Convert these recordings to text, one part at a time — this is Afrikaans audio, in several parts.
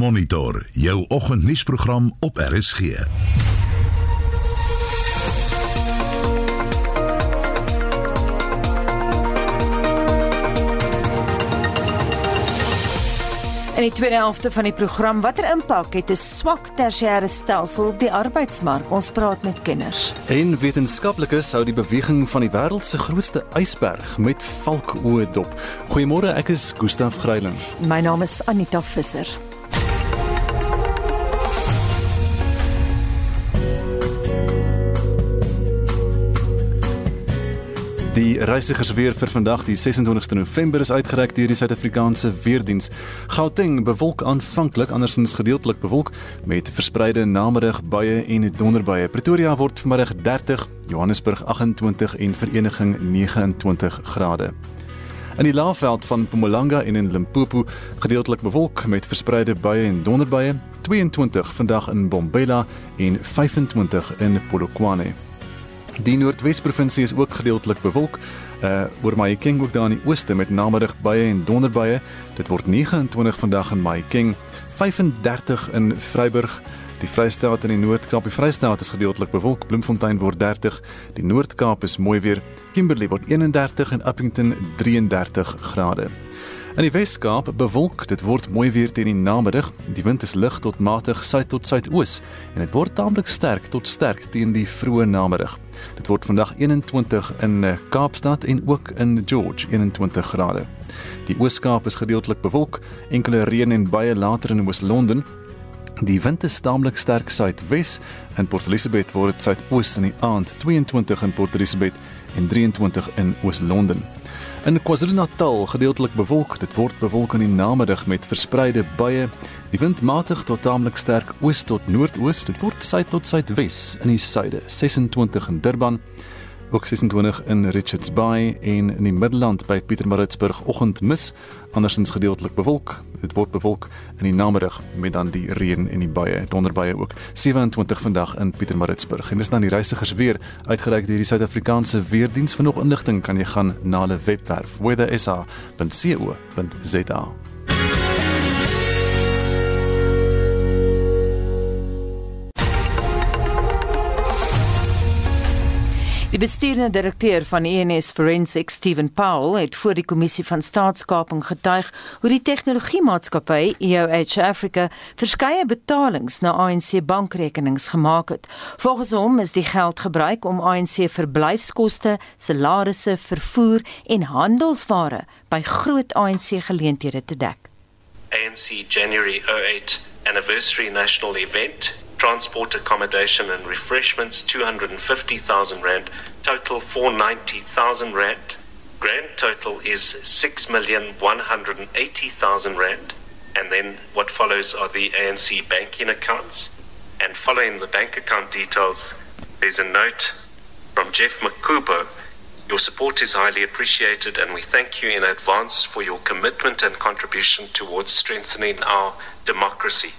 Monitor jou oggendnuusprogram op RSG. In die tweede helfte van die program, watter impak het 'n swak tersiêre stelsel op die arbeidsmark? Ons praat met kenners. En wetenskaplikes hou die beweging van die wêreld se grootste ysberg met valkoë dop. Goeiemôre, ek is Gustaf Greiling. My naam is Anita Visser. Die reisigersweer vir vandag, die 26ste November, is uitgereik deur die Suid-Afrikaanse Weerdiens. Gauteng bewolk aanvanklik, andersins gedeeltelik bewolk met verspreide namiddag buie en donderbuie. Pretoria word vanmiddag 30, Johannesburg 28 en Vereniging 29 grade. In die laafveld van Mpumalanga en in Limpopo gedeeltelik bewolk met verspreide buie en donderbuie. 22 vandag in Bombela en 25 in Polokwane. Die Noordwes-provinsie is ook gedeeltelik bewolk. Uh oor Mahikeng ook daar in die ooste met namiddag baie en donderbuie. Dit word 29 vandag in Mahikeng, 35 in Vryburg. Die Vrystaat en die Noord-Kaap, die Vrystaat is gedeeltelik bewolk. Bloemfontein word 30. Die Noord-Kaap is mooi weer. Kimberley word 31 en Upington 33 grade. In die Wes-Kaap bewolk, dit word mooi weer teen die namiddag. Die wind is lig tot matig suid tot suidoos en dit word taamlik sterk tot sterk teen die vroeë namiddag. Dit word vandag 21 in eh, Kaapstad en ook in George 21 grade. Die Oos-Kaap is gedeeltelik bewolk, enkele reën en baie later in Oos-London. Die wind is taamlik sterk suidwes. In Port Elizabeth word dit suidoos in die aand 22 in Port Elizabeth en 23 in Oos-London. In KwaZulu-Natal gedeeltelik bewolk. Dit word bewolk in die namiddag met verspreide buie. Die wind matig tot taamlik sterk oos tot noordoos. Dit word suid tot suidwes in die suide. 26 in Durban ook 26 in Richards Bay en in die Middelland by Pietermaritzburg oggendmis andersins gedeeltelik bewolk. Dit word bewolk in die namiddag met dan die reën en die buie donderbuie ook. 27 vandag in Pietermaritzburg. En dis dan die reisigers weer uitgereik deur die Suid-Afrikaanse weerdiens vir nog inligting kan jy gaan na hulle webwerf weathersa.co.za Die bestuurende direkteur van ENS Forensics, Steven Powell, het voor die kommissie van staatskaping getuig hoe die tegnologiemaatskappy EOH Africa verskeie betalings na ANC bankrekenings gemaak het. Volgens hom is die geld gebruik om ANC verblyfskoste, salarisse, vervoer en handelsware by groot ANC geleenthede te dek. ANC January 08 anniversary national event transport, accommodation, and refreshments, 250,000 Rand. Total 490,000 Rand. Grand total is 6,180,000 Rand. And then what follows are the ANC banking accounts. And following the bank account details, there's a note from Jeff Makubo. Your support is highly appreciated, and we thank you in advance for your commitment and contribution towards strengthening our democracy.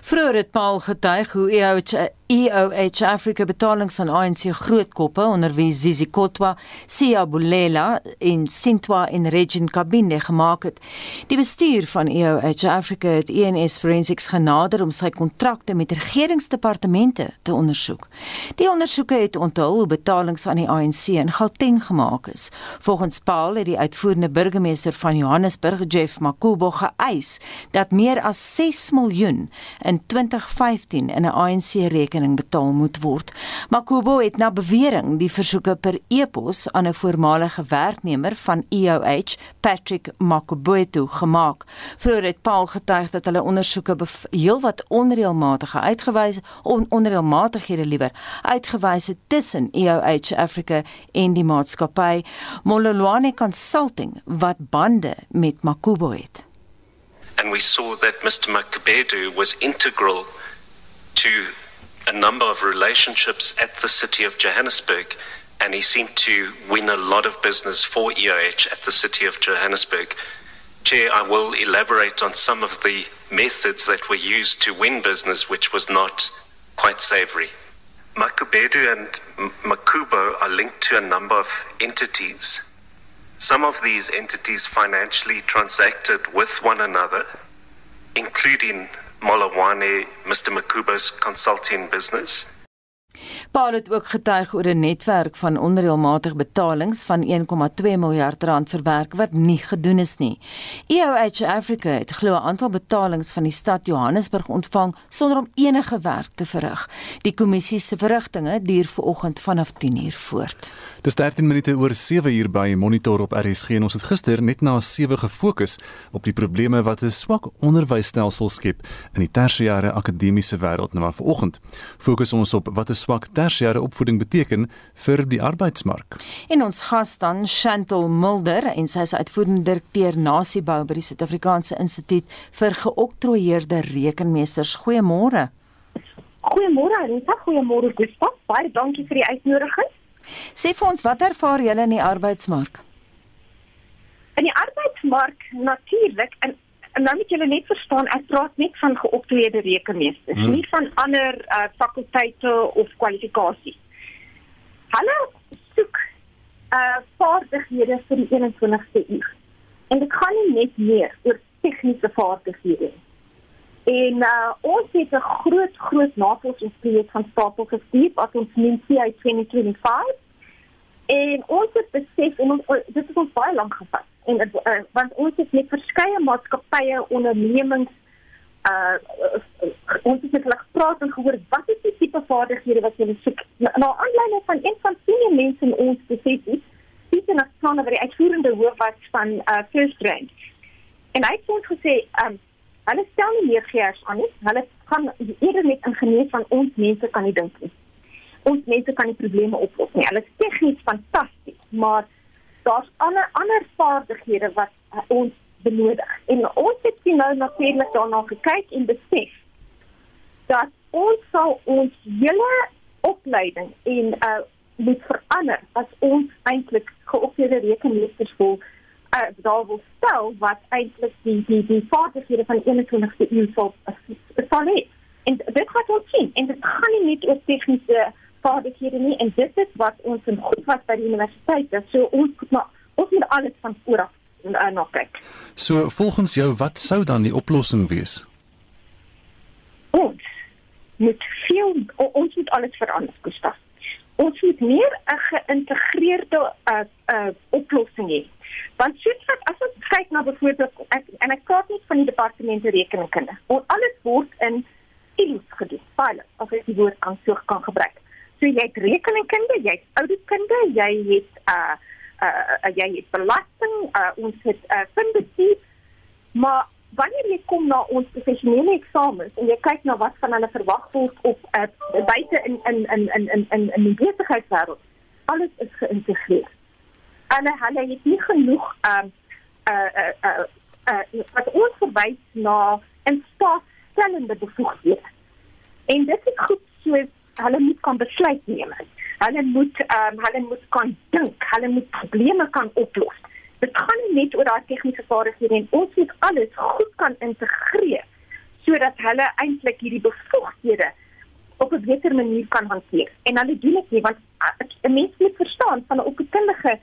Vroeger het Paul getuig hoe EOH EOH Africa betalings aan ANC grootkoppe onder wie Zizi Kotwa, Sia Bulela en Sintwa en Regin Kabinde gemaak het. Die bestuur van EOH Africa het ENS Forensics genader om sy kontrakte met regeringsdepartemente te ondersoek. Die ondersoeke het onthul hoe betalings aan die ANC in Gauteng gemaak is. Volgens Paul het die uitvoerende burgemeester van Johannesburg, Jeff Makubo, geëis dat meer as 6 miljoen in 2015 in 'n ANC rekening rekening betaal moet word. Makubo het na bewering die versoeke per e-pos aan 'n voormalige werknemer van EOH, Patrick Makubuetu, gemaak. Vroeger het Paul getuig dat hulle ondersoeke heelwat onreëlmatige uitgewys on onreëlmatighede liewer uitgewys het tussen EOH Africa en die maatskappy Mololwane Consulting wat bande met Makubo het. And we saw that Mr. Makabedu was integral to a number of relationships at the city of Johannesburg, and he seemed to win a lot of business for EOH at the city of Johannesburg. Chair, I will elaborate on some of the methods that were used to win business, which was not quite savory. Makubedu and Makubo are linked to a number of entities. Some of these entities financially transacted with one another including Molawane, Mr. Makuba's consulting business. Paul het ook getuig oor 'n netwerk van onreëlmatige betalings van 1,2 miljard rand vir werk wat nie gedoen is nie. EOH Africa het glo 'n aantal betalings van die stad Johannesburg ontvang sonder om enige werk te verrig. Die kommissie se verrigtinge duur vanoggend vanaf 10:00 voort. Dis 13 minute oor 7 uur by Monitor op RSG en ons het gister net na 7 gefokus op die probleme wat 'n swak onderwysstelsel skep in die tersiêre akademiese wêreld. Nou maar vanoggend fokus ons op wat 'n swak tersiêre opvoeding beteken vir die arbeidsmark. En ons gas dan Chantel Mulder en sy is uitvoerende direkteur Nasiebou by die Suid-Afrikaanse Instituut vir Geoktroeëerde Rekenmeesters. Goeiemôre. Goeiemôre Anita, goeiemôre Gustav. Baie dankie vir die uitnodiging. Sê vir ons wat ervaar julle in die arbeidsmark? In die arbeidsmark natuurlik en en nou moet julle net verstaan, ek praat net van geoptreede rekenmeesters, hmm. nie van ander uh, fakulteite of kwalifikasies. Hulle soek uh vaardighede vir die 21ste eeu. En dit gaan nie net meer oor tegniese vaardighede nie. En uh, ons het 'n groot groot navorsingsprojek van stapel gestuur wat ons noem CI 2025. En ons het besef en ons, dit het ons baie lank gevat en uh, want ons het met verskeie maatskappye ondernemings uh ons het net gepraat en gehoor wat is die tipe vaardighede wat jy soek? Nou aanleiding van een van die mense in ons spesifiek dis 'n afsonder wat die uitvoerende hoof was van uh First Rank en hy het ons gesê um hulle stel nie meer geers aan nie. Hulle gaan eerder met ingenieurs van ons mense kan dink nie. Ons mense kan die probleme oplos nie. Hulle is tegnies fantasties maar daar's ander ander vaardighede wat uh, ons benodig. En ons het sien nou natuurlik daarna gekyk en besef dat ons sal ons hele opleiding en uh moet verander as ons eintlik geopgeleide rekenmeesters wil uh daar wil stel wat eintlik die die die vaardighede van 21ste eeu sal sal hê. En dit gaan ons sien en dit gaan nie net oor tegniese vaardighede nie en dit is wat ons in goed was by die universiteit. So ons moet maar ons moet alles van voor af uh, na kyk. So volgens jou wat sou dan die oplossing wees? Ons moet veel ons moet alles verander, Gustav. Ons moet meer 'n geïntegreerde uh, uh, oplossing hê. Want soos wat as ons kyk na byvoorbeeld ek, en ek praat nie van die departemente rekenkunde. Ons alles word in silo's gedoen. Pilot, as ek die woord kan so kan gebruik. So jy het rekeningkunde, jy het ouditkunde, jy het uh uh, uh jy het belasting, uh ons het uh finbestuur. Maar wanneer jy kom na ons professionele eksamens en jy kyk na wat van hulle verwag word op uh buite in in in in in in in die besigheidswêreld, alles is geïntegreer. Hulle hulle het nie genoeg um uh uh uh, uh wat ons verwys na 'n staatstellende bevoegdheid. En dit is goed soos hulle moet kan besluit neem. Hulle moet ehm um, hulle moet kan dink, hulle moet probleme kan oplos. Dit gaan nie net oor daai tegniese vaardighede nie. Ons moet alles goed kan integreer sodat hulle eintlik hierdie bevoegdhede op 'n beter manier kan hanteer. En hulle doen dit nie want 'n mens moet verstaan van 'n opvoedkundige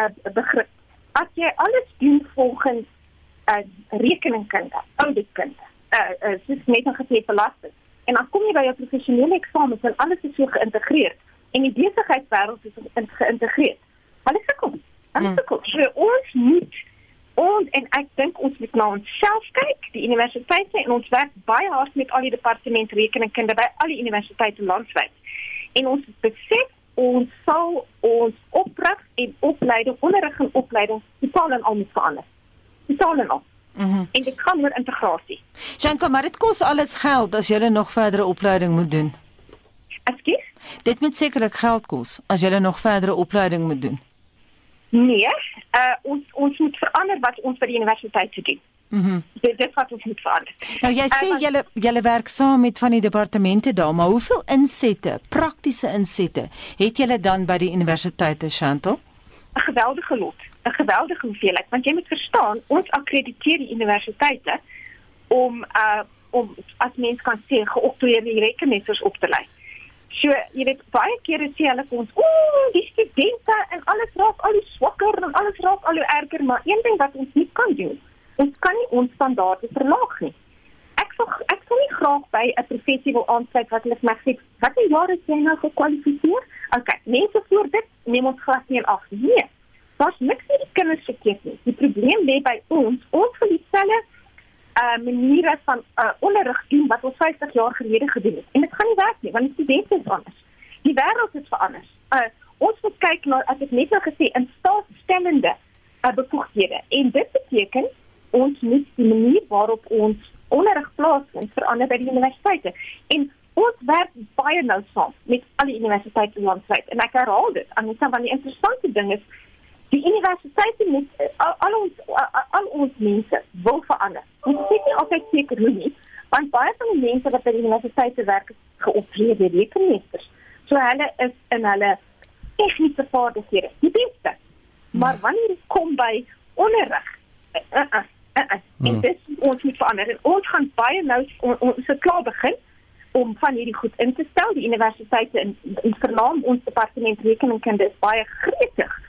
uh, begrip. As jy alles doen volgens 'n uh, rekeningkunde, ouditkunde, uh, uh, soos net 'n gesê belasting En dan kom jy by jou professionele eksamens en alles is so geïntegreer en die besigheidswêreld is geïntegreer. Hulle sukkel. Hulle hmm. sukkel. So ons moet ons en ek dink ons moet na onsself kyk, die universiteite en ons werk baie hard met al die departemente rekeningkunde by al die universiteite landwyd. En ons besef ons sal ons opdrag en opleiding, onderrig en opleiding totaal en al moet verander. Totaal en al. Mm en dit gaan oor integrasie. Chantal, maar dit kos alles geld as jy nog verdere opleiding moet doen. Ekskuus? Dit moet sekerlik geld kos as jy nog verdere opleiding moet doen. Nee, uh ons ons moet verander wat ons by die universiteit doen. Mhm. Mm dit dit wat ons moet verander. Nou jy sê uh, julle julle werk saam met van die departemente daar, maar hoeveel insette, praktiese insette het julle dan by die universiteite Chantal? 'n Geweldige lot. 'n geweldige hoeveelheid want jy moet verstaan ons akkrediteer die universiteite om uh om as mens kan sê geoktroeëerde rekenmeesters op te lei. So jy weet baie kere sê hulle vir ons ooh die studente en alles raak al hoe swakker en alles raak al hoe erger maar een ding wat ons nie kan doen ons kan nie ons standaarde verlaag nie. graag by 'n professie wil aansluit wat hulle vir my sê, "Wat jaar het jy nou gekwalifiseer?" Okay, mense voor dit neem ons glad nie af nie. Daar's niks met die kinders verkeerd nie. Die probleem lê by ons. Ons wil dieselfde uh maniere van uh onderrig doen wat ons 50 jaar gelede gedoen het. En dit gaan nie werk nie want die studente is anders. Die wêreld het verander. Uh ons moet kyk na as ek net nou gesê in staatstellende uh, bevoegdhede en dit beteken ons moet die manier waarop ons onderrig plaasvind verander by die universiteite. En ons werk baie nou saam met al die universiteite landwyd. En ek herhaal dit, en dit is van die interessante ding is die universiteite met uh, al, al ons uh, al ons mense wil verander. Ons sê nie altyd seker hoe nie, want baie van die mense wat by die universiteite werk geopgeleide rekenmeesters. So hulle is in hulle tegniese vaardighede die beste. Maar wanneer dit kom by onderrig, uh, uh, uh, uh, en dit ons moet verander. En ons gaan baie nou ons, ons het klaar begin om van hierdie goed in te stel. Die universiteite in, in vernaam ons departement rekeningkunde is baie gretig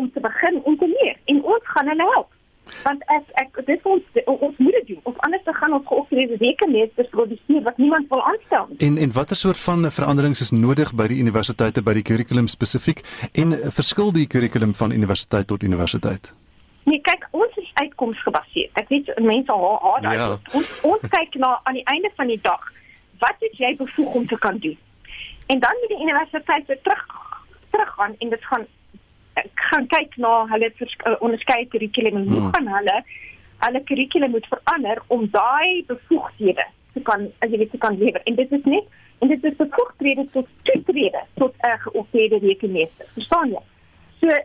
om te begin om te leer en ons gaan hulle help want ek ek dit ons ons moet doen of anders dan gaan ons geofferde rekenmeesters produseer wat niemand wil aanstel nie. En en watter soort van veranderings is nodig by die universiteite by die kurrikulum spesifiek en verskil die kurrikulum van universiteit tot universiteit? Nee, kyk, ons is uitkomsgebaseerd. Ek weet mense haal haal daai. Ja. Ons ons kyk na aan die einde van die dag wat het jy bevoeg om te kan doen? En dan moet die universiteit weer terug teruggaan en dit gaan gaan kyk na hulle uh, onderskeie kurrikulum en hoe hmm. gaan hulle hulle kurrikulum moet verander om daai bevoegdhede te kan as jy weet te kan lewer. En dit is net en dit is bevoegdhede tot toetrede tot 'n uh, geofferde rekenmeester. Verstaan jy? So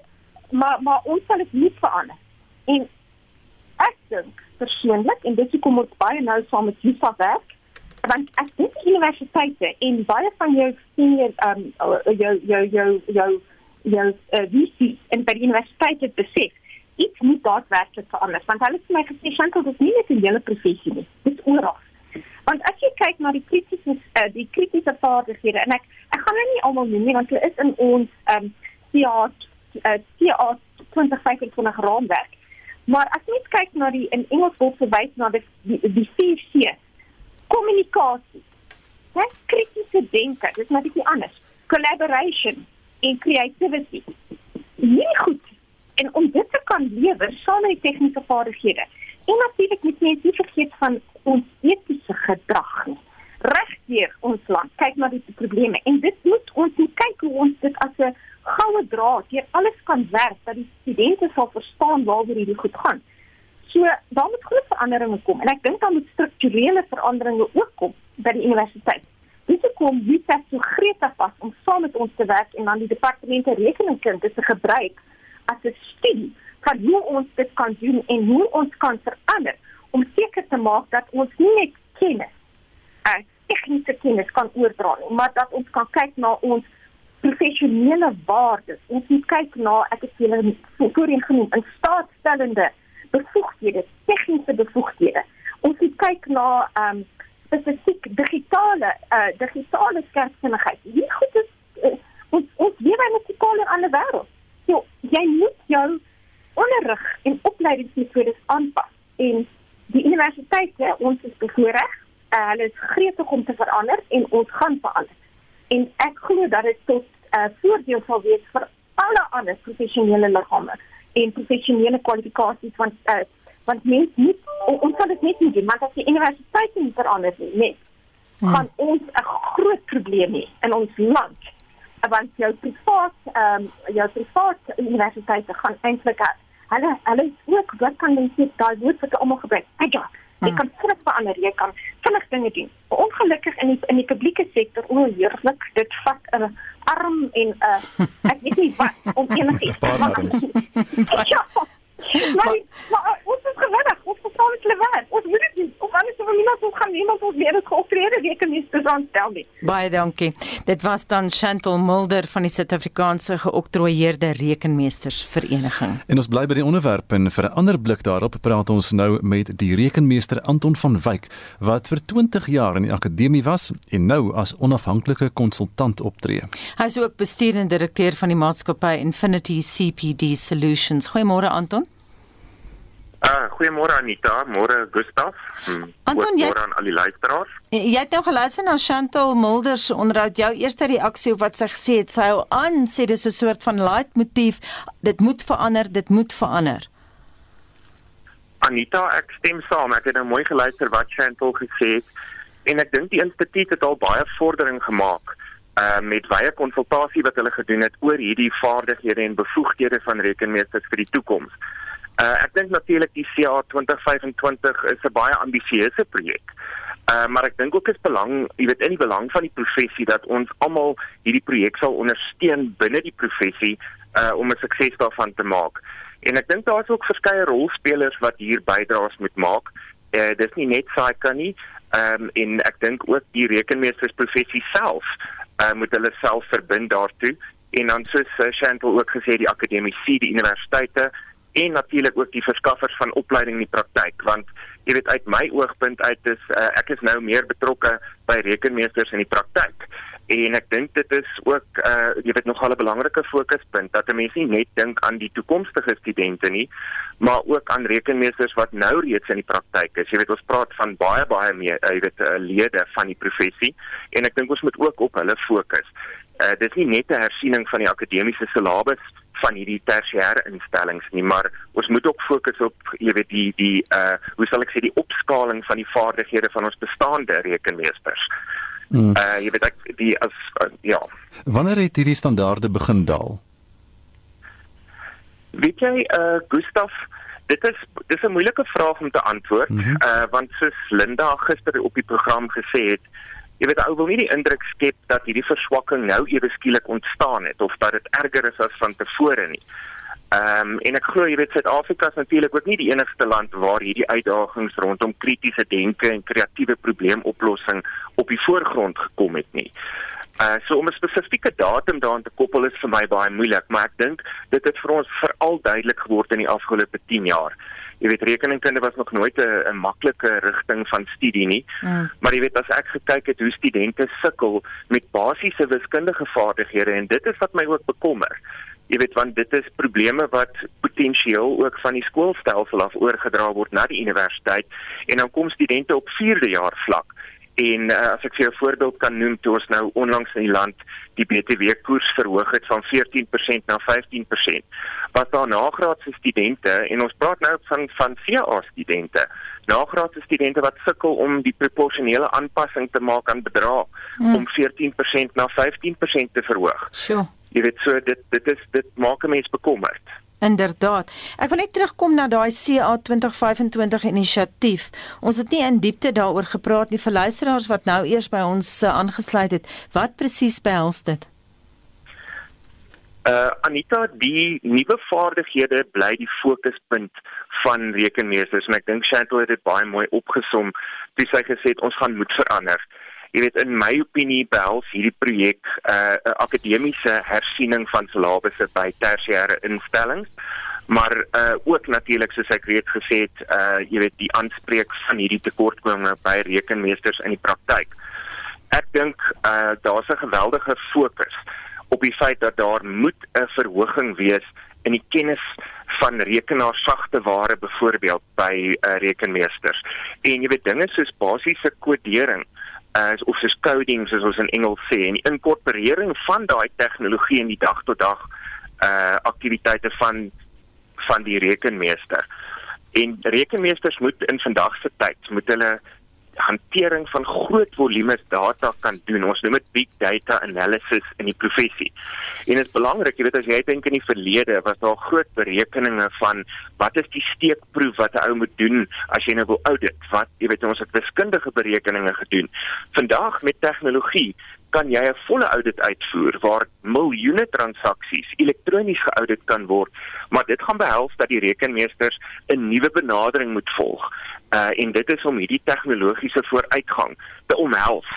maar maar ons sal dit nie verander. En ek dink persoonlik en dit kom ons baie nou saam met Lisa werk want ek dink universiteite en baie van jou senior um jou jou jou jou jou uh, VC en by die universiteit het besef iets moet daadwerklik verander. Want hulle het vir my gesê Chantal dis nie net 'n hele professie nie dis oral. Want as jy kyk na die kritiese uh, die kritiese vaardighede en ek ek gaan nou nie almal noem nie want hulle is in ons um CA uh, CA 2025 raamwerk. Maar as jy kyk na die in Engels word verwys na die die, die 4C kommunikasie net kritiese denke dis net iets anders. Collaboration en creativity. Nie goed. En om dit te kan lewer, met die tegniese vaardighede. En natuurlik moet jy nie vergeet van ons etiese gedrag nie. Regdeur ons land, kyk na die probleme en dit moet ons kyk hoe ons dit as 'n goue draad hier alles kan werk dat die studente sal verstaan waaroor hierdie goed gaan. So, daar moet groot veranderinge kom en ek dink daar moet strukturele veranderinge ook kom by die universiteit. Dis hoekom Vita so gretig was om saam met ons te werk en dan die departemente rekeningkunde te gebruik as 'n studie van hoe ons dit kan doen en hoe ons kan verander om seker te maak dat ons nie net kennis, uh, tegniese kennis kan oordra nie, maar dat ons kan kyk na ons professionele waardes. Ons moet kyk na ek het julle voorheen genoem, 'n staatstellende bevoegdhede, tegniese bevoegdhede. Ons moet kyk na ehm um, spesifiek digitale uh digitale skerpsinnigheid. Wie goed is uh, ons ons lewe in 'n totale ander wêreld. So jy moet jou onderrig en opleidingsmetodes aanpas en die universiteite ons is bevoorreg. Uh, hulle is gretig om te verander en ons gaan verander. En ek glo dat dit tot 'n uh, voordeel sal wees vir alle ander professionele liggame en professionele kwalifikasies van uh, want mens moet ons kan dit net nie doen want as die universiteit nie verander nie net hmm. gaan ons 'n groot probleem hê in ons land. Want jou privaat ehm um, jou privaat universiteite gaan eintlik hulle hulle ook wat kan jy sê daai woord wat almal gebruik agile jy hmm. kan vinnig verander jy kan vinnig dinge doen. Ongelukkig in die in die publieke sektor o heerlik dit vat 'n arm en 'n uh, ek weet nie wat om enigiets ja maar, maar ons is gewillig, ons verstaan dit lewer. Ons moet dit doen. Of anders sou niemand ons gaan niemand ons meer het geopereer nie, kan nie spesiaal stel nie. Baie dankie. Dit was dan Chantal Mulder van die Suid-Afrikaanse geoktroeëerde rekenmeestersvereniging. En ons bly by die onderwerp en vir 'n ander blik daarop praat ons nou met die rekenmeester Anton van Wyk wat vir 20 jaar in die akademie was en nou as onafhanklike konsultant optree. Hy is ook bestuurende direkteur van die maatskappy Infinity CPD Solutions. Goeiemôre Anton. Uh, goeiemôre Anita, môre Gustaf. Hm, Anton, jy aan al die luisteraars. jy het nou geluister na Chantal Mulder se onderhoud. Jou eerste reaksie op wat sy gesê het, sy hou aan sê dis 'n soort van leitmotief. Dit moet verander, dit moet verander. Anita, ek stem saam. Ek het nou mooi geluister wat Chantal gesê het en ek dink die instituut het al baie vordering gemaak uh met baie konsultasie wat hulle gedoen het oor hierdie vaardighede en bevoegdhede van rekenmeesters vir die toekoms. Uh ek dink natuurlik die CA 2025 is 'n baie ambisieuse projek. Uh maar ek dink ook is belang, jy weet in die belang van die professie dat ons almal hierdie projek sal ondersteun binne die professie uh om 'n sukses daarvan te maak. En ek dink daar is ook verskeie rolspelers wat hier bydraes moet maak. Uh dis nie net SAICA nie. Um, en ek dink ook die rekenmeestersprofessie self uh moet hulle self verbind daartoe en dan soos uh, Chantal ook gesê die akademiese, die universiteite en natuurlik ook die verskaffers van opleiding in die praktyk want jy weet uit my oogpunt uit is uh, ek is nou meer betrokke by rekenmeesters in die praktyk. En ek dink dit is ook uh, jy weet nogal 'n belangrike fokuspunt dat 'n mens nie net dink aan die toekomstige studente nie maar ook aan rekenmeesters wat nou reeds in die praktyk is. Jy weet ons praat van baie baie meer uh, jy weet uh, lede van die professie en ek dink ons moet ook op hulle fokus uh, dit is nie net 'n hersiening van die akademiese syllabus van hierdie tersiêre instellings nie, maar ons moet ook fokus op jy weet die die uh hoe sal ek sê die opskaling van die vaardighede van ons bestaande rekenmeesters. Mm. Uh jy weet ek die as uh, ja. Wanneer het hierdie standaarde begin daal? Weet jy uh Gustaf, dit is dis 'n moeilike vraag om te antwoord mm -hmm. uh want soos Linda gister op die program gesê het, jy weet ou wil nie die indruk skep dat hierdie verswakking nou ewe skielik ontstaan het of dat dit erger is as van tevore nie. Ehm um, en ek glo jy weet Suid-Afrika is natuurlik ook nie die enigste land waar hierdie uitdagings rondom kritiese denke en kreatiewe probleemoplossing op die voorgrond gekom het nie. Uh so om 'n spesifieke datum daaraan te koppel is vir my baie moeilik, maar ek dink dit het vir ons veral duidelik geword in die afgelope 10 jaar jy weet rekeningkunde was nog nooit 'n maklike rigting van studie nie. Mm. Maar jy weet as ek gekyk het hoe studente sukkel met basiese wiskundige vaardighede en dit is wat my ook bekommer. Jy weet want dit is probleme wat potensieel ook van die skoolstelsel af oorgedra word na die universiteit en dan kom studente op 4de jaar vlak En uh, as ek vir 'n voorbeeld kan noem, toe ons nou onlangs in die land die BTW koers verhoog het van 14% na 15%, was daar nagraadse studente en ons praat nou van van VA studente. Nagraadse studente wat sukkel om die proporsionele aanpassing te maak aan bedrag hmm. om 14% na 15% te verhoog. Sure. Jy weet so dit dit is dit maak 'n mens bekommerd. Inderdaad. Ek wil net terugkom na daai CA 2025 inisiatief. Ons het nie in diepte daaroor gepraat nie vir luisteraars wat nou eers by ons uh, aangesluit het. Wat presies behels dit? Uh Anita, die nuwe vaardighede bly die fokuspunt van rekenmeesters en ek dink Chantal het dit baie mooi opgesom. Sy sê gesê ons gaan moet verander. Uh jy weet in my opinie behels hierdie projek uh, 'n akademiese hersiening van syllabusse by tersiêre instellings maar uh ook natuurlik soos ek reeds gesê het uh jy weet die aanspreek van hierdie tekortkominge by rekenmeesters in die praktyk. Ek dink uh daar's 'n geweldige fokus op die feit dat daar moet 'n verhoging wees in die kennis van rekenaarsagte ware byvoorbeeld by uh, rekenmeesters. En jy weet dinge soos basiese kodering as of soos coding soos ons in Engels sê en die inkorporering van daai tegnologie in die dag tot dag uh aktiwiteite van van die rekenmeester. En rekenmeesters moet in vandag se tyd moet hulle hantering van groot volumes data kan doen. Ons noem dit big data analysis in die professie. En dit is belangrik, jy weet as jy dink in die verlede was daar groot berekeninge van wat is die steekproef wat 'n ou moet doen as jy nou wil audit. Wat jy weet ons het wiskundige berekeninge gedoen. Vandag met tegnologie kan jy 'n volle audit uitvoer waar miljoene transaksies elektronies geaudit kan word, maar dit gaan behels dat die rekenmeesters 'n nuwe benadering moet volg. Uh en dit is om hierdie tegnologiese vooruitgang te omhels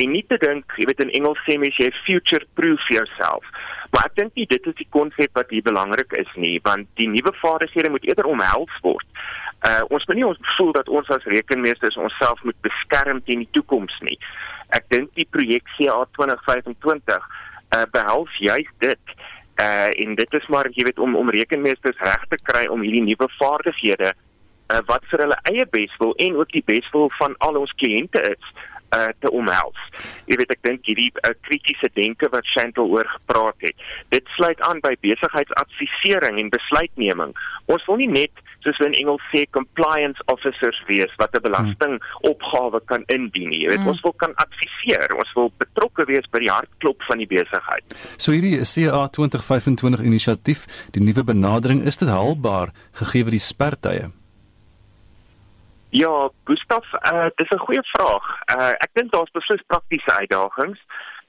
en nie te dink, jy weet in Engels sê mens jy future proof yourself. Maar ek dink nie dit is die konsep wat hier belangrik is nie, want die nuwe vaardighede moet eerder omhels word. Uh ons moet nie ons voel dat ons as rekenmeesters onsself moet beskerm teen die toekoms nie ek dink die projek CA 2025 uh, behels juist dit uh, en dit is maar jy weet om om rekenmeesters reg te kry om hierdie nuwe vaardighede uh, wat vir hulle eie beswil en ook die beswil van al ons kliënte is uh, te omhels. Jy weet ek dink hierdie uh, kritiese denke wat Chantal oor gepraat het. Dit sluit aan by besigheidsadvisering en besluitneming. Ons wil nie net soos in Engels sê compliance officers wees wat 'n belastingopgawe kan indien nie. Jy weet hmm. ons wil kan adviseer, ons wil betrokke wees by die hartklop van die besigheid. So hierdie CA 2025 inisiatief, die nuwe benadering, is dit haalbaar gegee die spertye? Ja, Gustaf, uh, dis 'n goeie vraag. Uh, ek dink daar's beslis praktiese uitdagings.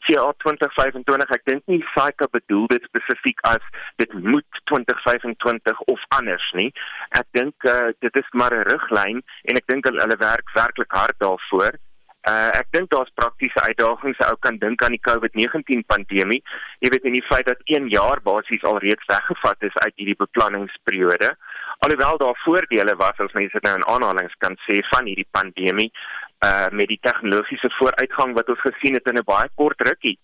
CA 2025, ek dink nie SAICA bedoel dit spesifiek as dit moet 2025 of anders nie. Ek dink uh, dit is maar 'n riglyn en ek dink hulle werk werklik hard daarvoor. Uh, ek dink daar's praktiese uitdagings. Ou kan dink aan die COVID-19 pandemie. Jy weet in die feit dat 1 jaar basies alreeds weggevat is uit hierdie beplanningsperiode. Alhoewel daar voordele was as mense dit nou in aanhalings kan sê van hierdie pandemie uh met die tegnologiese vooruitgang wat ons gesien het in 'n baie kort rukkie.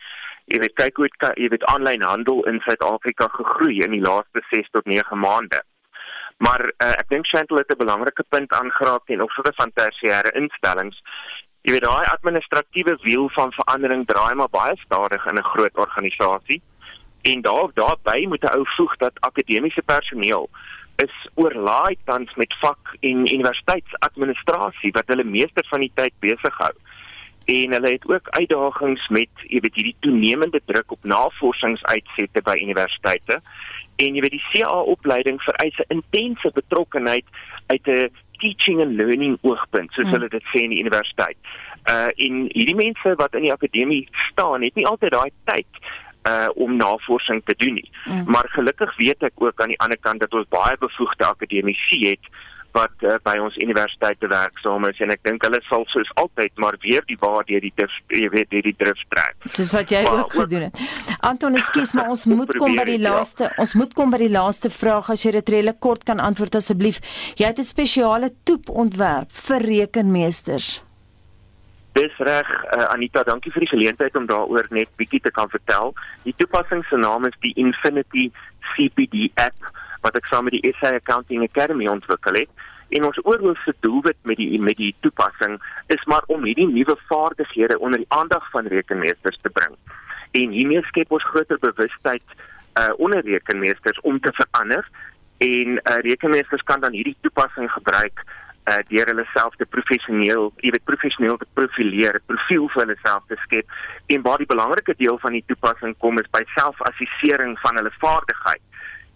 Jy weet kyk hoe dit jy weet aanlyn handel in Suid-Afrika gegroei in die laaste 6 tot 9 maande. Maar uh, ek dink Chantal het 'n belangrike punt aangeraak ten opsigte van tersiêre instellings. Jy weet daai administratiewe wiel van verandering draai maar baie stadig in 'n groot organisasie. En daar daarbey moet 'n ou voeg dat akademiese personeel is oorlaai tans met vak en universiteitsadministrasie wat hulle meeste van die tyd besig hou. En hulle het ook uitdagings met jy weet hierdie toenemende druk op navorsingsuitsette by universiteite. En jy weet die CA opleiding vereis 'n intense betrokkenheid uit 'n teaching and learning oogpunt, soos hmm. hulle dit sê in die universiteit. Uh en hierdie mense wat in die akademie staan, het nie altyd daai tyd uh om navorsing te doen nie. Mm. Maar gelukkig weet ek ook aan die ander kant dat ons baie bevoegde akademici het wat uh, by ons universiteite werksaam is en ek dink hulle sal soos altyd maar weer die waar deur die drif, jy weet deur die drif trek. Soos wat jy maar, ook gedoen het. Anton, ekskuus, maar ons moet kom by die ja. laaste ja. ons moet kom by die laaste vraag as jy dit redelik kort kan antwoord asseblief. Jy het 'n spesiale toep ontwerp vir rekenmeesters. Dis reg uh, Anita, dankie vir die geleentheid om daaroor net bietjie te kan vertel. Die toepassing se naam is die Infinity CPD app wat ek saam met die SA Accounting Academy ontwikkel het. En ons oorhoofse doelwit met die met die toepassing is maar om hierdie nuwe vaardighede onder die aandag van rekenmeesters te bring. En hiermee skep ons groter bewustheid uh onder rekenmeesters om te verander en uh rekenmeesters kan dan hierdie toepassing gebruik uh, deur hulle self te professioneel, jy weet professioneel te profileer, profiel vir hulle self te skep. En waar die belangrike deel van die toepassing kom is by selfassessering van hulle vaardigheid.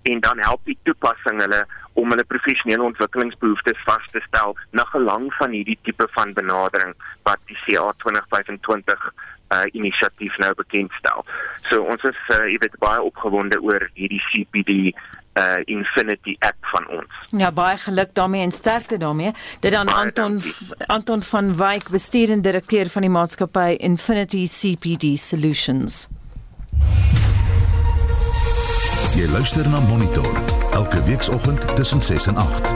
En dan help die toepassing hulle om hulle professionele ontwikkelingsbehoeftes vas te stel na gelang van hierdie tipe van benadering wat die CA 2025 uh inisiatief nou bekendstel. So ons is uh, jy weet baie opgewonde oor hierdie CPD uh Infinity app van ons. Ja, baie geluk daarmee en sterkte daarmee. Dit dan baie Anton Anton van Wyk, bestuurende direkteur van die maatskappy Infinity CPD Solutions. Jy luister na Monitor elke weekoggend tussen 6 en 8.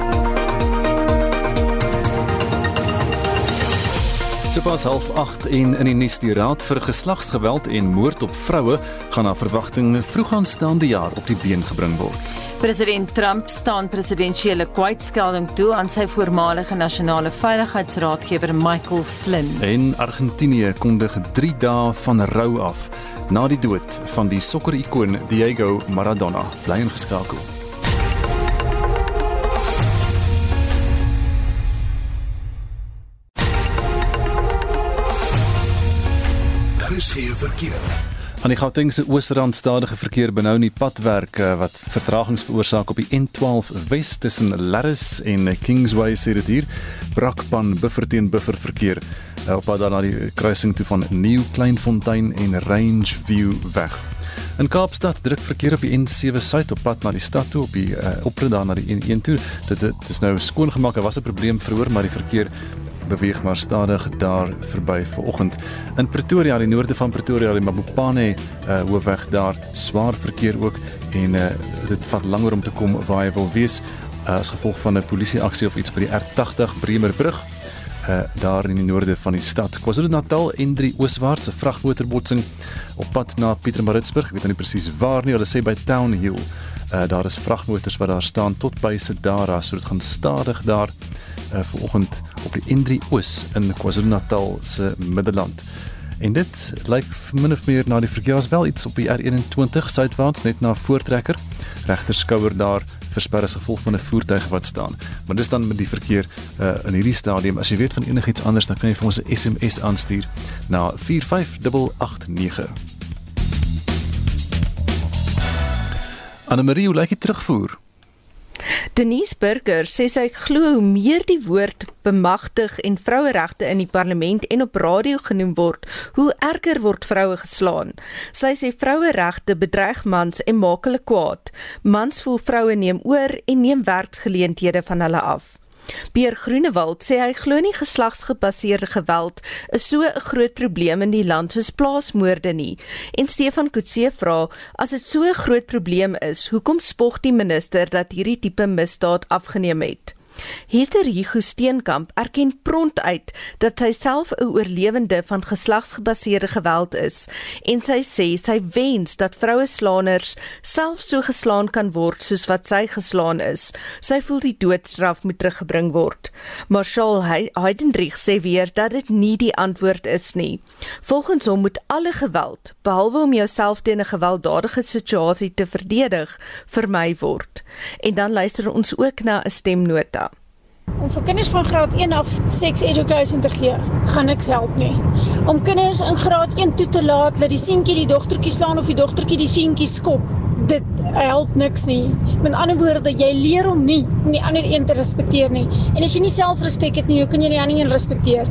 Sopas half 8 en in die nuus die Raad vir Geslagsgeweld en Moord op Vroue gaan na verwagting vroeg aanstaande jaar op die been gebring word. President Trump staan presidensiële kwytskelding toe aan sy voormalige nasionale veiligheidsraadgewer Michael Flynn. En Argentinië kondig 3 dae van rou af na die dood van die sokkerikoon Diego Maradona. Bly ingeskakel. Daar is geen verkeer. Aan die Gautengse Oosrand stadige verkeer benou in die padwerk eh, wat vertragings veroorsaak op die N12 Wes tussen Larris en Kingsway sê dit hier brakpan buffer teen buffer verkeer eh, op pad na die kruising toe van New Kleinfontein en Range View weg. In Kaapstad druk verkeer op die N7 suid op pad na die stad toe op die uh, oprit daar na die N1 toe. Dit dit is nou skoon gemaak. Daar was 'n probleem vroeër, maar die verkeer beweeg maar stadig daar verby vanoggend. In Pretoria, die noorde van Pretoria, die Mapopane uh, hoofweg daar swaar verkeer ook en uh, dit vat langer om te kom waar jy wil wees uh, as gevolg van 'n polisieaksie of iets by die R80 Bremerbrug. Uh, daar in die noorde van die stad. KwaZulu-Natal en drie ooswaartse vragmotorbotsing op pad na Pietermaritzburg. Ek weet nou nie presies waar nie, hulle sê by Town Hill Uh, daar is vragmotors wat daar staan tot by Sedara, so dit gaan stadig daar vanoggend op die N3 Oos in KwaZulu-Natal se Middelland. En dit lyk min of meer na die verkeers wel iets op die R21 suidwaarts net na voortrekker. Regterskouer daar versper as gevolg van 'n voertuig wat staan. Maar dis dan met die verkeer uh, in hierdie stadium. As jy weet van enigiets anders, dan kan jy vir ons 'n SMS aanstuur na 45889. Anna Marie, hoe lyk dit terugvoer? Denise Burger sê sy glo hoe meer die woord bemagtig en vroueregte in die parlement en op radio genoem word, hoe erger word vroue geslaan. Sy sê vroueregte bedreig mans en maak hulle kwaad. Mans voel vroue neem oor en neem werksgeleenthede van hulle af. Pier Groenewald sê hy glo nie geslagsgebaseerde geweld is so 'n groot probleem in die land soos plaasmoorde nie. En Stefan Kutse vra, as dit so 'n groot probleem is, hoekom spog die minister dat hierdie tipe misdaad afgeneem het? Hester Hugo Steenkamp erken prompt uit dat sy self 'n oorlewende van geslagsgebaseerde geweld is en sy sê sy wens dat vroue slaaners self so geslaan kan word soos wat sy geslaan is. Sy voel die doodstraf moet teruggebring word. Marshall Heidenreich sê weer dat dit nie die antwoord is nie. Volgens hom moet alle geweld, behalwe om jouself teen 'n gewelddadige situasie te verdedig, vermy word. En dan luister ons ook na 'n stemnota. Om vir kinders van graad 1 af sex education te gee, gaan niks help nie. Om kinders in graad 1 toe te laat dat die seentjie die dogtertjie slaan of die dogtertjie die seentjie skop, dit help niks nie. Met ander woorde, jy leer hom nie om die ander een te respekteer nie. En as jy nie selfrespek het nie, hoe kan jy die ander een respekteer?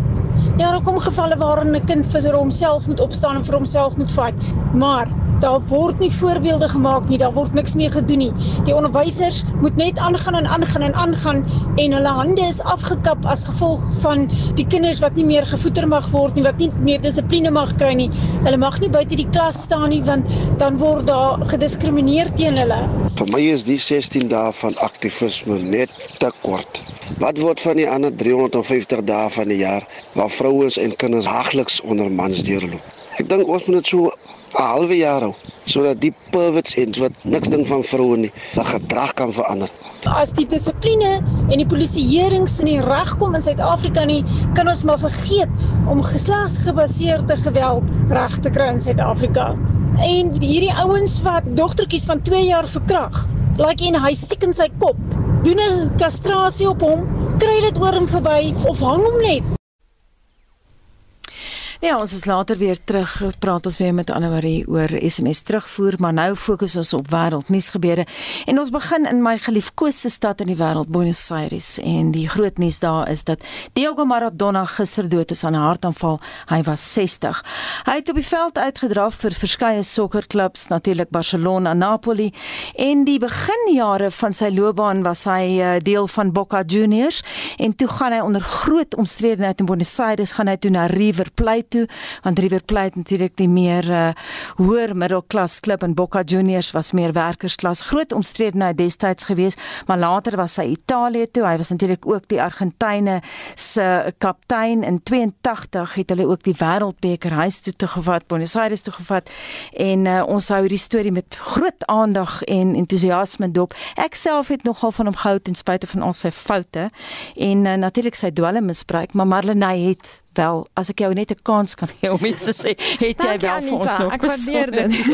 Ja, daar kom gevalle waarin 'n kind vir homself moet opstaan en vir homself moet fight, maar daar word nie voorbeelde gemaak nie, daar word niks meer gedoen nie. Die onderwysers moet net aangaan en aangaan en aangaan en hulle hande is afgekap as gevolg van die kinders wat nie meer gevoeder mag word nie, wat nie meer dissipline mag kry nie. Hulle mag nie buite die klas staan nie want dan word daar gediskrimineer teen hulle. Vir my is die 16 dae van aktivisme net te kort. Wat word van die ander 350 dae van die jaar waar vrouens en kinders haagliks onder mans deurloop? Ek dink ons moet dit so 'n halwe jaar hou sodat die perverts en wat niks ding van vroue nie, dat gedrag kan verander. As die dissipline en die polisieerings in die reg kom in Suid-Afrika nie, kan ons maar vergeet om geslagsgebaseerde geweld reg te kry in Suid-Afrika. En hierdie ouens wat dogtertjies van 2 jaar verkrag, laat like in hy siek in sy kop, doen 'n kastrasie op hom, kry dit oor hom verby of hang hom net. Ja, ons is later weer terug. Praat ons weer met Anne Marie oor SMS terugvoer, maar nou fokus ons op wêreldnuus gebeure. En ons begin in my geliefkoeste stad in die wêreld, Buenos Aires. En die groot nuus daar is dat Diego Maradona gister dood is aan 'n hartaanval. Hy was 60. Hy het op die veld uitgedraf vir verskeie sokkerklubs, natuurlik Barcelona, Napoli. En die beginjare van sy loopbaan was hy uh, deel van Boca Juniors en toe gaan hy onder groot omstredenheid in Buenos Aires gaan hy toe na River Plate toe want River Plate natuurlik die meer uh, hoër middelklas klub en Boca Juniors was meer werkersklas. Groot omstredenheid destyds gewees maar later was hy Italië toe. Hy was natuurlik ook die Argentyne se kaptein. In 82 het hulle ook die wêreldbeker huis toe toe gevat Buenos Aires toe gevat. En uh, ons hou hierdie storie met groot aandag en entoesiasme dop. Ek self het nogal van hom gehou ten spyte van al sy foute en uh, natuurlik sy dwelmmisbruik maar Marlene het wel as ek jou net 'n kans kan gee om iets te sê, het jy wel vir ons nog ek waardeer dit.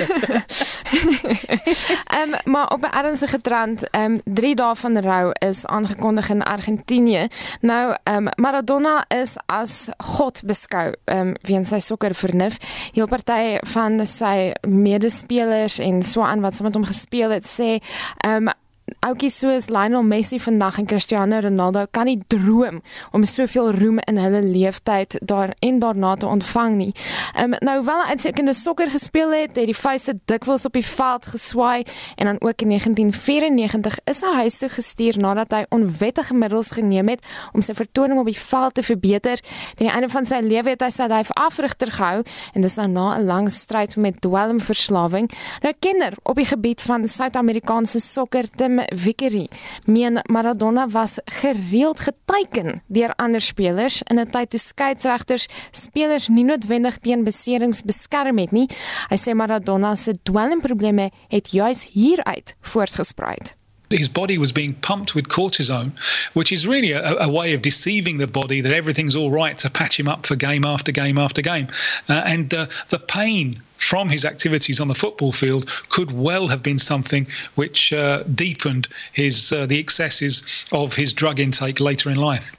Ehm um, maar op 'n ernstige trend, ehm um, 3 dae van rou is aangekondig in Argentinië. Nou ehm um, Maradona is as God beskou ehm um, weens sy sokkervernuf. Heel party van sy medespelers en so aan wat saam met hom gespeel het sê ehm um, Oukies soos Lionel Messi vandag en Cristiano Ronaldo kan nie droom om soveel roem in hulle leeftyd daar en daarna te ontvang nie. Um, nou wel uitstekende sokker gespeel het, het die vuiste dikwels op die veld geswaai en dan ook in 1994 is hy huis toe gestuur nadat hy onwettige middels geneem het om sy vertoning op die veld te verbeter. Teen die einde van sy lewe het hy sy lyf afrigter gehou en dis nou na 'n lang stryd met dwelmverslawing. Nou kinder op die gebied van Suid-Amerikaanse sokker te Vickery meen Maradona was gereeld geteken deur ander spelers in 'n tyd toe skeieregters spelers nie noodwendig teen beserings beskerm het nie. Hy sê Maradona se dwelmprobleme het juis hieruit voortgespruit. His body was being pumped with cortisone, which is really a, a, way of deceiving the body that everything's all right to patch him up for game after game after game. Uh, and uh, the pain from his activities on the football field could well have been something which uh, deepened his uh, the excesses of his drug intake later in life.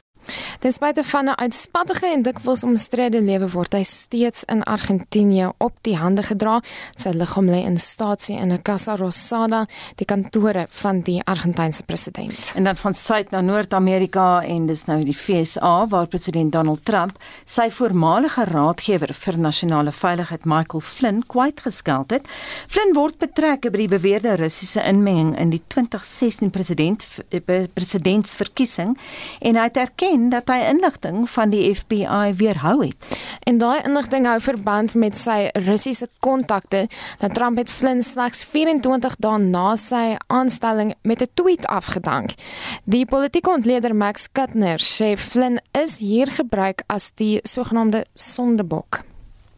Ten spyte van 'n uitspattige en dikwels omstrede lewe word hy steeds in Argentinië op die hande gedra. Sy liggaam lê in staatsie in 'n Casa Rosada, die kantore van die Argentynse president. En dan van Suid na Noord-Amerika en dis nou die FSA waar president Donald Trump sy voormalige raadgewer vir nasionale veiligheid Michael Flynn kwytgeskeld het. Flynn word betrek by die beweerde Russiese inmenging in die 2016 president eh, presidentsverkiesing en hy het erken en dat hy inligting van die FBI weerhou het. En daai inligting hou verband met sy Russiese kontakte. Dat Trump het Flynn slegs 24 dae na sy aanstelling met 'n tweet afgedank. Die politieke ontleder Max Kuttner sê Flynn is hier gebruik as die sogenaamde sondebok.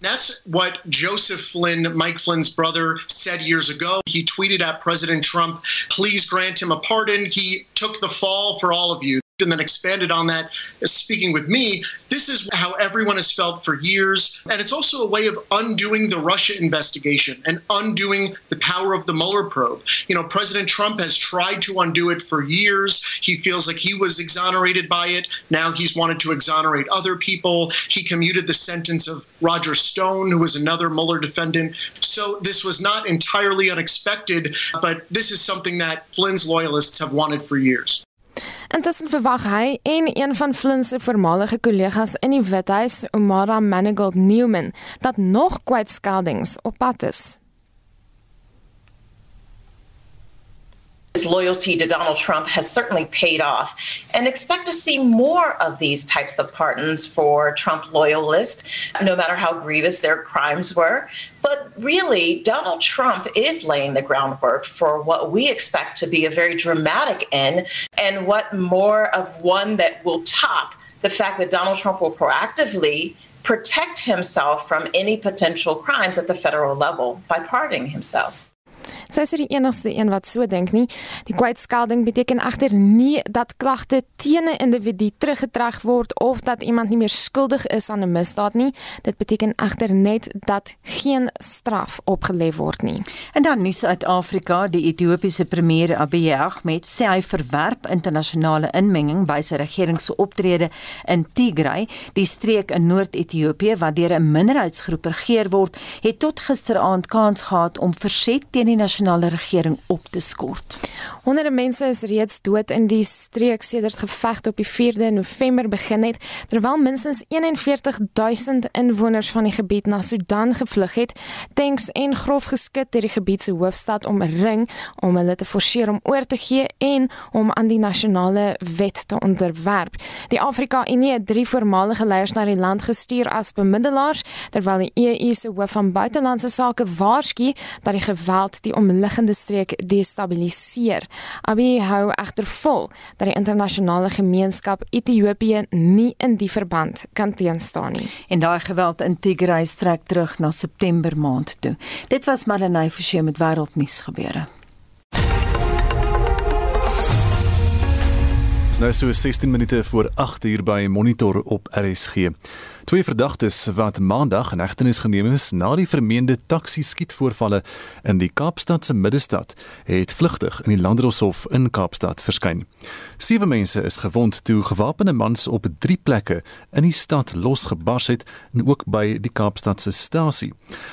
That's what Joseph Flynn, Mike Flynn's brother, said years ago. He tweeted at President Trump, please grant him a pardon. He took the fall for all of you. And then expanded on that uh, speaking with me this is how everyone has felt for years. And it's also a way of undoing the Russia investigation and undoing the power of the Mueller probe. You know president Trump has tried to undo it for years. He feels like he was exonerated by it. Now he's wanted to exonerate other people. He commuted the sentence of Roger Stone who was another Mueller defendant. So this was not entirely unexpected but this is something that Flynn's loyalists have wanted for years Intussen verwag hy en een van Flynn se voormalige kollegas in die Withuis, Omara Manigault Newman, dat nog kwytskeldings op pad is. His loyalty to Donald Trump has certainly paid off, and expect to see more of these types of pardons for Trump loyalists, no matter how grievous their crimes were. But really, Donald Trump is laying the groundwork for what we expect to be a very dramatic end, and what more of one that will top the fact that Donald Trump will proactively protect himself from any potential crimes at the federal level by pardoning himself. Sy is die enigste een wat so dink nie. Die kwytskelding beteken egter nie dat klagte teen 'n individu teruggetrek word of dat iemand nie meer skuldig is aan 'n misdaad nie. Dit beteken egter net dat geen straf opgelê word nie. En dan nuus uit Afrika, die Ethiopiese premier Abiy Ahmed sê hy verwerp internasionale inmenging by sy regering se optrede in Tigray, die streek in Noord-Ethiopië wat deur 'n minderheidsgroep regeer word, het tot gisteraand kans gehad om verset teen die nasionale regering op te skort. Honderde mense is reeds dood in die streek sedert gevegte op die 4de November begin het, terwyl minstens 41000 inwoners van die gebied na Sudan gevlug het. Tanks en grof geskit het die gebied se hoofstad omring om hulle te forceer om oor te gee en om aan die nasionale wet te onderwerp. Die Afrika Unie het drie voormalige leiers na die land gestuur as bemiddelaars, terwyl die EU se hoof van buitelandse sake waarsku dat die geweld die omliggende streek destabiliseer. Abiy hou egter vol dat die internasionale gemeenskap Ethiopië nie in die verband kan teenstaan nie. En daai geweld in Tigray strek terug na September maand toe. Dit was Marlenae Forsie met wêreldnuus gebeure. Dis nou so 16 minute voor 8 uur by Monitor op RSG. Twee verdagtes wat maandag in hegtenis geneem is na die vermeende taksi-skietvoorvalle in die Kaapstad se middestad, het vlugtig in die Landdroshof in Kaapstad verskyn. Sewe mense is gewond toe gewapende mans op drie plekke in die stad losgebars het en ook by die Kaapstad se stasie.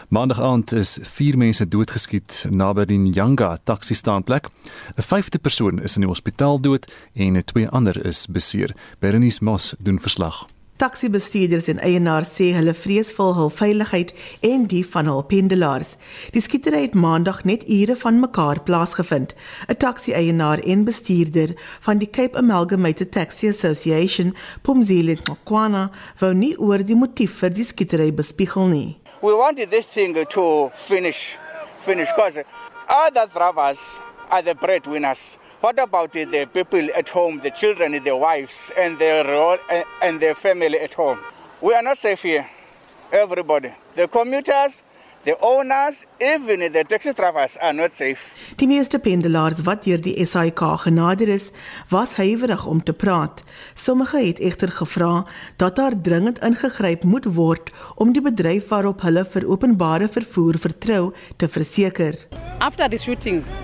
Maandag aand is vier mense doodgeskiet naby die Nyanga taksi-staanplek. 'n Vyfde persoon is in die hospitaal dood en twee ander is beseer. Berenice Moss doen verslag. Taxi-bestuurders en eienaars sê hulle vrees vir hul veiligheid en die van hul pendelaars. Die skietery het maandag net ure van mekaar plaasgevind. 'n Taxi-eienaar en bestuurder van die Cape Amalgamated Taxi Association, Pumzile Nkwana, wou nie oor die motief vir die skietery bespiegel nie. We wanted this thing to finish finish cause other drivers are the breadwinners What about the people at home, the children, the wives, and their and their family at home? We are not safe here. Everybody, the commuters, the owners, even the taxi drivers are not safe. Die meeste pendelaars wat deur die SAIK genader is, was huiwerig om te praat. Sommige het egter gevra dat daar dringend ingegryp moet word om die bedryf waarop hulle vir openbare vervoer vertrou te verseker. After the shootings,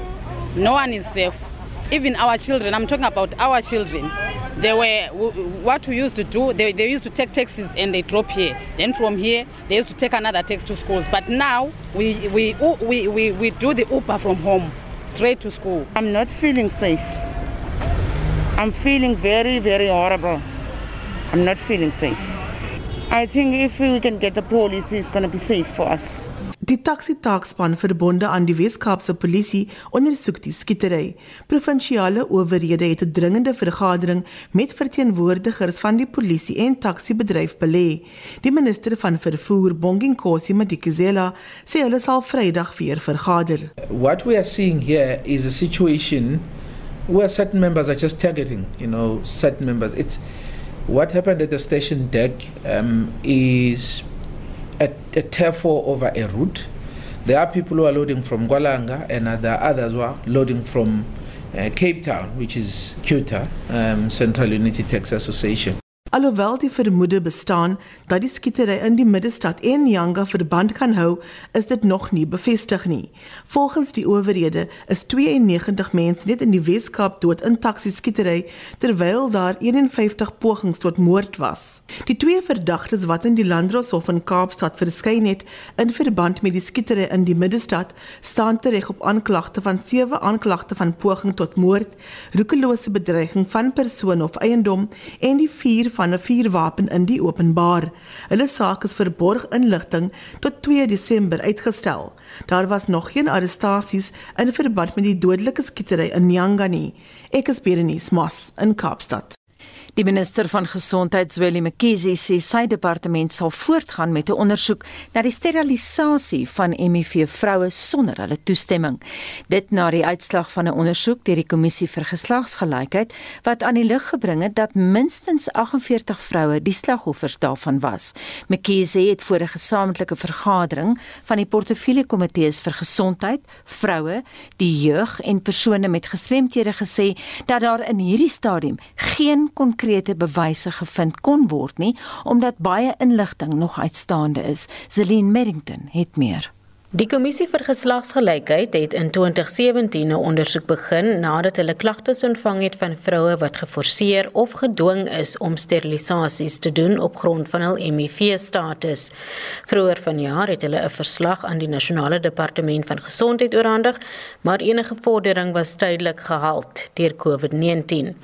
no one is safe. Even our children, I'm talking about our children, they were what we used to do, they, they used to take taxis and they drop here. Then from here, they used to take another taxi to schools. But now we, we, we, we, we do the Uber from home straight to school. I'm not feeling safe. I'm feeling very, very horrible. I'm not feeling safe. I think if we can get the police, it's going to be safe for us. Die taksi-taakspan verbonde aan die Wes-Kaapse Polisie ondersoek die skietery. Provinsiale owerhede het 'n dringende vergadering met verteenwoordigers van die polisie en taksi-bedryf belê. Die minister van vervoer, Bonginkosi Madikizela, sê hulle sal Vrydag weer vergader. What we are seeing here is a situation where certain members are just targeting, you know, certain members. It's what happened at the station deck um, is a, a over a route. There are people who are loading from Gwalanga, and there are others who are loading from uh, Cape Town, which is CUTA, um, Central Unity Taxi Association. Alhoewel die vermoede bestaan dat die skietery in die middestad en Nyanga verband kan hou, is dit nog nie bevestig nie. Volgens die owerhede is 92 mense net in die Weskaap dood in taksi skietery terwyl daar 51 pogings tot moord was. Die twee verdagtes wat in die Landdroshof in Kaapstad verskyn het in verband met die skietery in die middestad, staan tereg op aanklagte van sewe aanklagte van poging tot moord, roekelose bedreiging van persoon of eiendom en die vier van 'n vuurwapen in die openbaar. Hulle saak is verborg inligting tot 2 Desember uitgestel. Daar was nog geen arrestasies in verband met die dodelike skietery in Nyangani. Ek is Berenice Moss in Kaapstad. Die minister van Gesondheid, Zweli Mkhize, sê sy departement sal voortgaan met 'n ondersoek na die sterilisasie van HIV vroue sonder hulle toestemming. Dit na die uitslag van 'n ondersoek deur die Kommissie vir Geslagsgelykheid wat aan die lig gebring het dat minstens 48 vroue die slagoffers daarvan was. Mkhize het voor 'n gesamentlike vergadering van die portefeulje komitees vir gesondheid, vroue, die jeug en persone met gestremthede gesê dat daar in hierdie stadium geen konkrete konkrete bewyse gevind kon word nie omdat baie inligting nog uitstaande is. Celine Merrington het meer. Die kommissie vir geslagsgelykheid het in 2017 'n ondersoek begin nadat hulle klagtes ontvang het van vroue wat geforseer of gedwing is om sterilisasies te doen op grond van hul HIV-status. Vroeër vanjaar het hulle 'n verslag aan die nasionale departement van gesondheid oorhandig, maar enige vordering was tydelik gehalt deur COVID-19.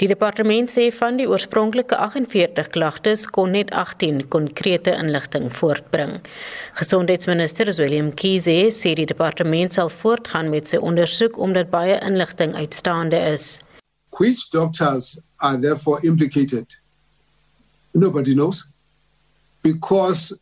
Die departement sê van die oorspronklike 48 klagtes kon net 18 konkrete inligting voortbring. Gesondheidsminister Willem Kiese sê die departement sal voortgaan met sy ondersoek omdat baie inligting uitstaande is. Which doctors are therefore implicated? Nobody knows because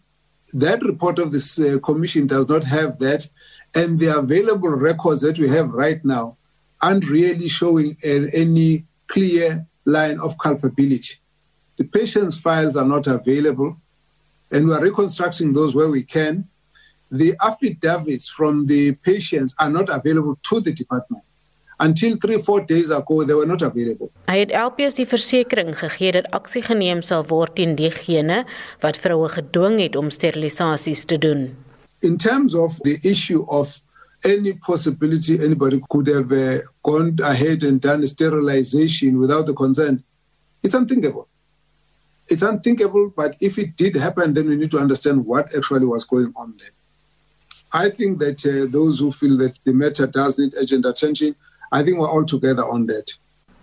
that report of this uh, commission does not have that and the available records that we have right now aren't really showing uh, any clear line of culpability. The patient's files are not available and we are reconstructing those where we can. The affidavits from the patients are not available to the department. Until 3-4 days ago they were not available. Hy het LPS die versekering gegee dat aksie geneem sal word teen diegene wat vroue gedwing het om sterilisasies te doen. In terms of the issue of any possibility anybody could have uh, gone ahead and done sterilization without the consent, it's unthinkable. it's unthinkable, but if it did happen, then we need to understand what actually was going on there. I think that uh, those who feel that the matter does need urgent attention, I think we're all together on that.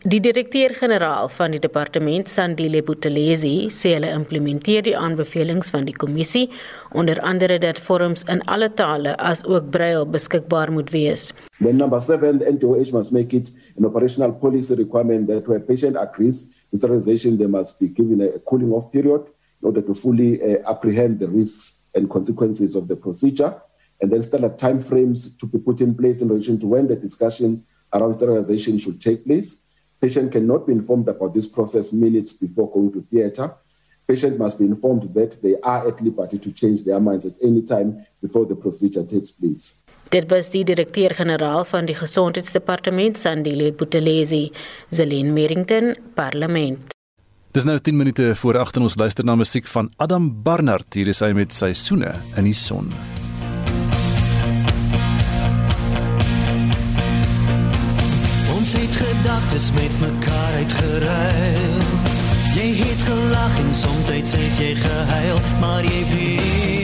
Die direkteur-generaal van die departement Sandile Buthelezi sê hulle implementeer die aanbevelings van die kommissie, onder andere dat vorms in alle tale as ook braille beskikbaar moet wees. Then number 7 the NDOH must make it an operational policy requirement that where patient agrees with sterilization they must be given a cooling off period in order to fully uh, apprehend the risks and consequences of the procedure and then standard timeframes to be put in place in relation to when the discussion around sterilization should take place. Patient cannot be informed about this process minutes before going to theatre. Patient must be informed that they are at liberty to change their minds at any time before the procedure takes place. Dit was die direkteur-generaal van die Gesondheidsdepartement Sandile Buthelezi, Zelin Merrington, Parlement. Dis nou 10 minute voor 8 en ons luister na musiek van Adam Barnard. Hier is hy met Seisoene in die son. Ons het gedagtes met mekaar uitgeruil. Jy het gelag en soms het jy gehuil, maar jy weet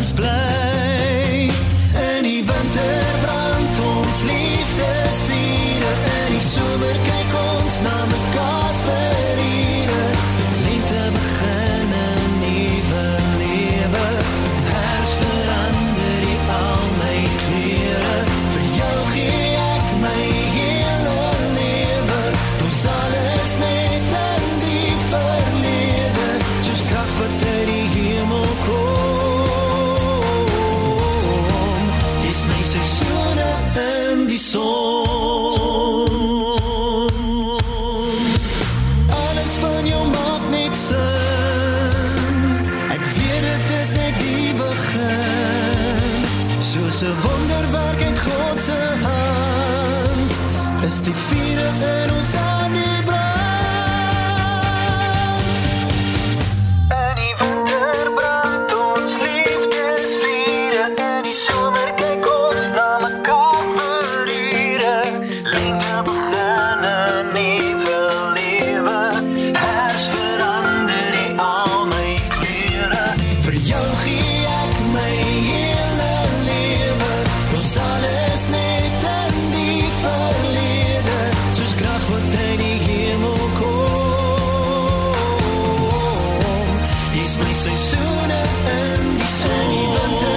Blood. sooner and be sunny than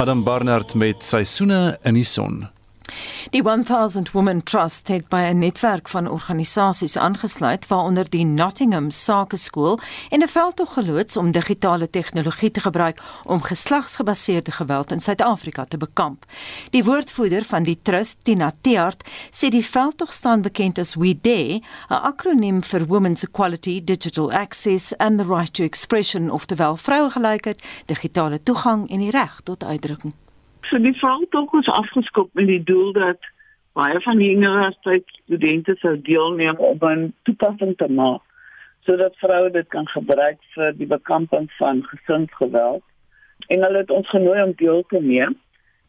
Adam Barnard met Seisoene in die son. Die 1000 Women Trust het by 'n netwerk van organisasies aangesluit waaronder die Nottingham Sakeskool en 'n veldtog geloods om digitale tegnologie te gebruik om geslagsgebaseerde geweld in Suid-Afrika te bekamp. Die woordvoerder van die trust, Tina Teart, sê die veldtog staan bekend as We Dare, 'n akroniem vir Women's Equality, Digital Access and the Right to Expression, oftewel vrouegelykheid, digitale toegang en die reg tot uitdrukking. So die veldtog is afgeskop met die doel dat baie van die universiteitsstudente sou deelneem om 'n toepassing te maak sodat vroue dit kan gebruik vir die bekamping van gesinsgeweld. En hulle het ons genooi om deel te neem.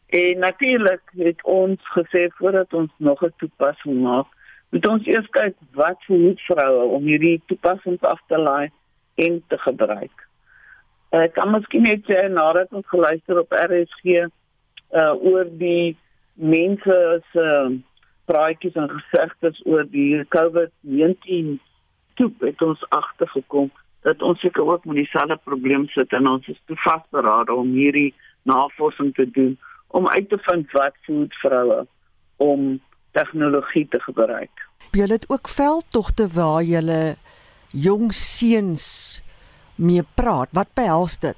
En natuurlik het ons gesê voordat ons nog 'n toepassing maak, moet ons eers kyk wat verhoed vroue om hierdie toepassings af te laai en te gebruik. Ek eh, kan miskien net sê nadat ons geluister op RSG uh oor die mense se uh, praatjies en gesegdes oor die COVID-19 toep het ons agtergekom dat ons seker ook met dieselfde probleem sit en ons is te vasberade om hierdie navorsing te doen om uit te vind wat voed vroue om tegnologie te gebruik. Julle het ook veldtogte waar julle jong seuns mee praat. Wat behels dit?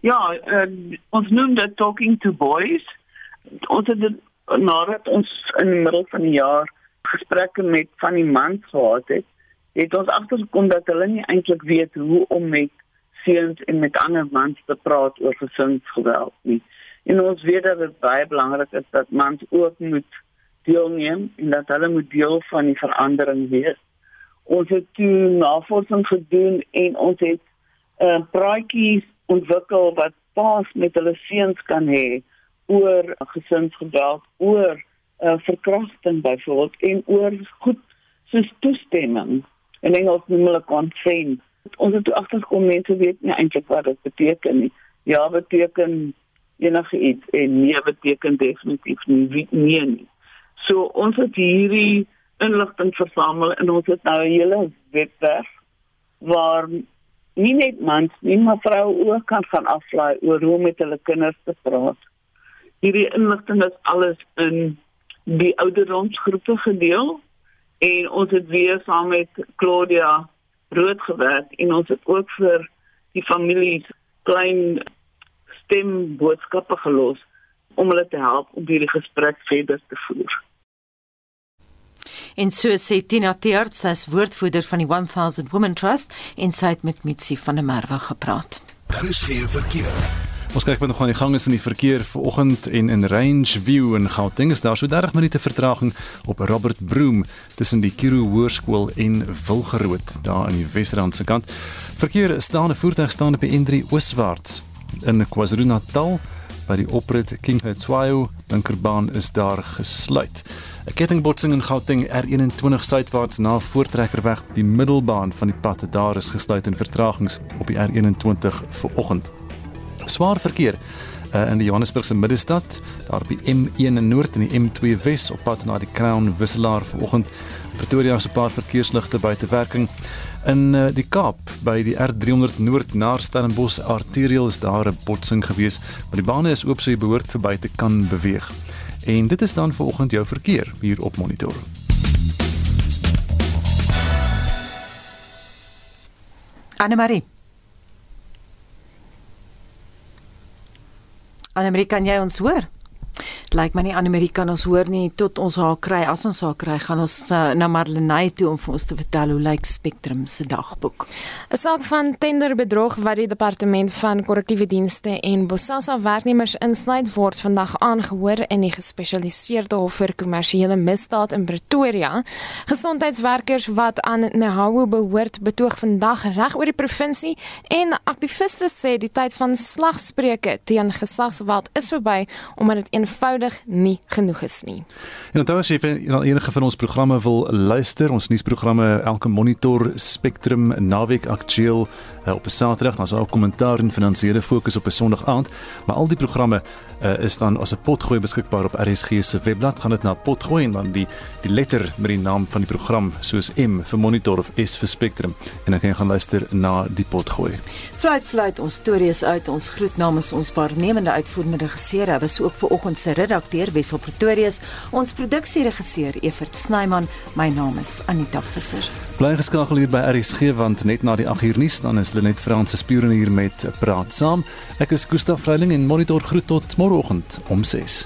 Ja, uh, ons noem dit talking to boys. Ons het nadat ons in die middel van die jaar gesprekke met van die mans gehad het, het ons agtergekom dat hulle nie eintlik weet hoe om met seuns en met ander mans te praat oor gesinsgeweld nie. En ons weet dat dit baie belangrik is dat mans ook moet deelneem en dat hulle moet deel van die verandering wees. Ons het toe navorsing gedoen en ons het 'n uh, praatjies ontwikkel wat paas met hulle seuns kan hê oor gesinsgeweld, oor uh, verkrachting byvoorbeeld en oor goed soos toestemming en Engels noem hulle consent. Ons het agtergekom mense weet nie eintlik wat dit beteken nie. Ja beteken enige iets en nee beteken definitief nie nee nie. So ons het hierdie inligting versamel en ons het nou 'n hele webwerf waar nie net mans nie maar vroue ook kan gaan aflaai oor hoe om met hulle kinders te praat hierdie inligting is alles in die ouderdomsgroepe gedeel en ons het weer saam met Claudia Rood gewerk en ons het ook vir die families klein stemboodskappe gelos om hulle te help om hierdie gesprek verder te voer. En so sê Tina Teert, sy is woordvoerder van die 1000 Women Trust en sy het met Mitsi van der Merwe gepraat. Daar is geen verkeer. Ons kyk wat nog aan die gang is in die verkeer vanoggend en in Range View in Gauteng is daar so 30 minute vertraging op Robert Broom tussen die Kiro Hoërskool en Wilgeroot daar aan die Wesrand se kant. Verkeer staan 'n voertuig staan op die N3 ooswaarts in KwaZulu-Natal by die oprit King Hetswayo linkerbaan is daar gesluit. 'n Kettingbotsing in Gauteng R21 suidwaarts na Voortrekkerweg die middelbaan van die pad daar is gesluit en vertragings op die R21 vanoggend swaar verkeer uh, in die Johannesburgse middestad, daar op die M1 in noord en die M2 wes op pad na die Crown wisselaar vanoggend. Pretoria se paar verkeersligte buite werking. In uh, die Kaap by die R300 noord na Stellenbosch arterial is daar 'n botsing gewees, maar die bane is oop so jy behoort verby te kan beweeg. En dit is dan vanoggend jou verkeer hier op monitor. Anne Marie Annelie, kan jy ons hoor? Lyk my nie Annelie kan ons hoor nie tot ons haar kry. As ons haar kry, gaan ons uh, na Marlenae toe om vir ons te vertel hoe lyk Spectrum se dagboek. 'n Saak van tenderbedrog wat die departement van korrektiewe dienste en Bosasa werknemers insluit word vandag aangehoor in die gespesialiseerde hof vir kommersiële misdaad in Pretoria. Gesondheidswerkers wat aan Nehawu behoort, betoog vandag reg oor die provinsie en aktiviste sê die tyd van slagspreuke teen geslagsgeweld is verby omdat dit eenvoudig eenvoudig nie genoeg is nie. En onthou as jy enige van ons programme wil luister, ons nuusprogramme elke monitor Spectrum naweek aktueel uh, op 'n Saterdag, dan is daar ook kommentaar en finansiële fokus op 'n Sondag aand, maar al die programme uh, is dan as 'n potgooi beskikbaar op RSG se webblad. Gaan dit na potgooi en dan die die letter met die naam van die program soos M vir monitor of S vir Spectrum en dan kan jy gaan luister na die potgooi. Fluit fluit ons stories uit ons groet namens ons waarnemende uitvoerende regisseur. Was ook ver oggend se redakteur Wessel Pretorius, ons produksieregisseur Evert Snyman. My naam is Anita Visser. Bly geskakel hier by RSG want net na die 8 uur nuus dan is Lenet Fransis Spuren hier met praat saam. Ek is Gustaf Vreiling en monitor groet tot môreoggend om 6.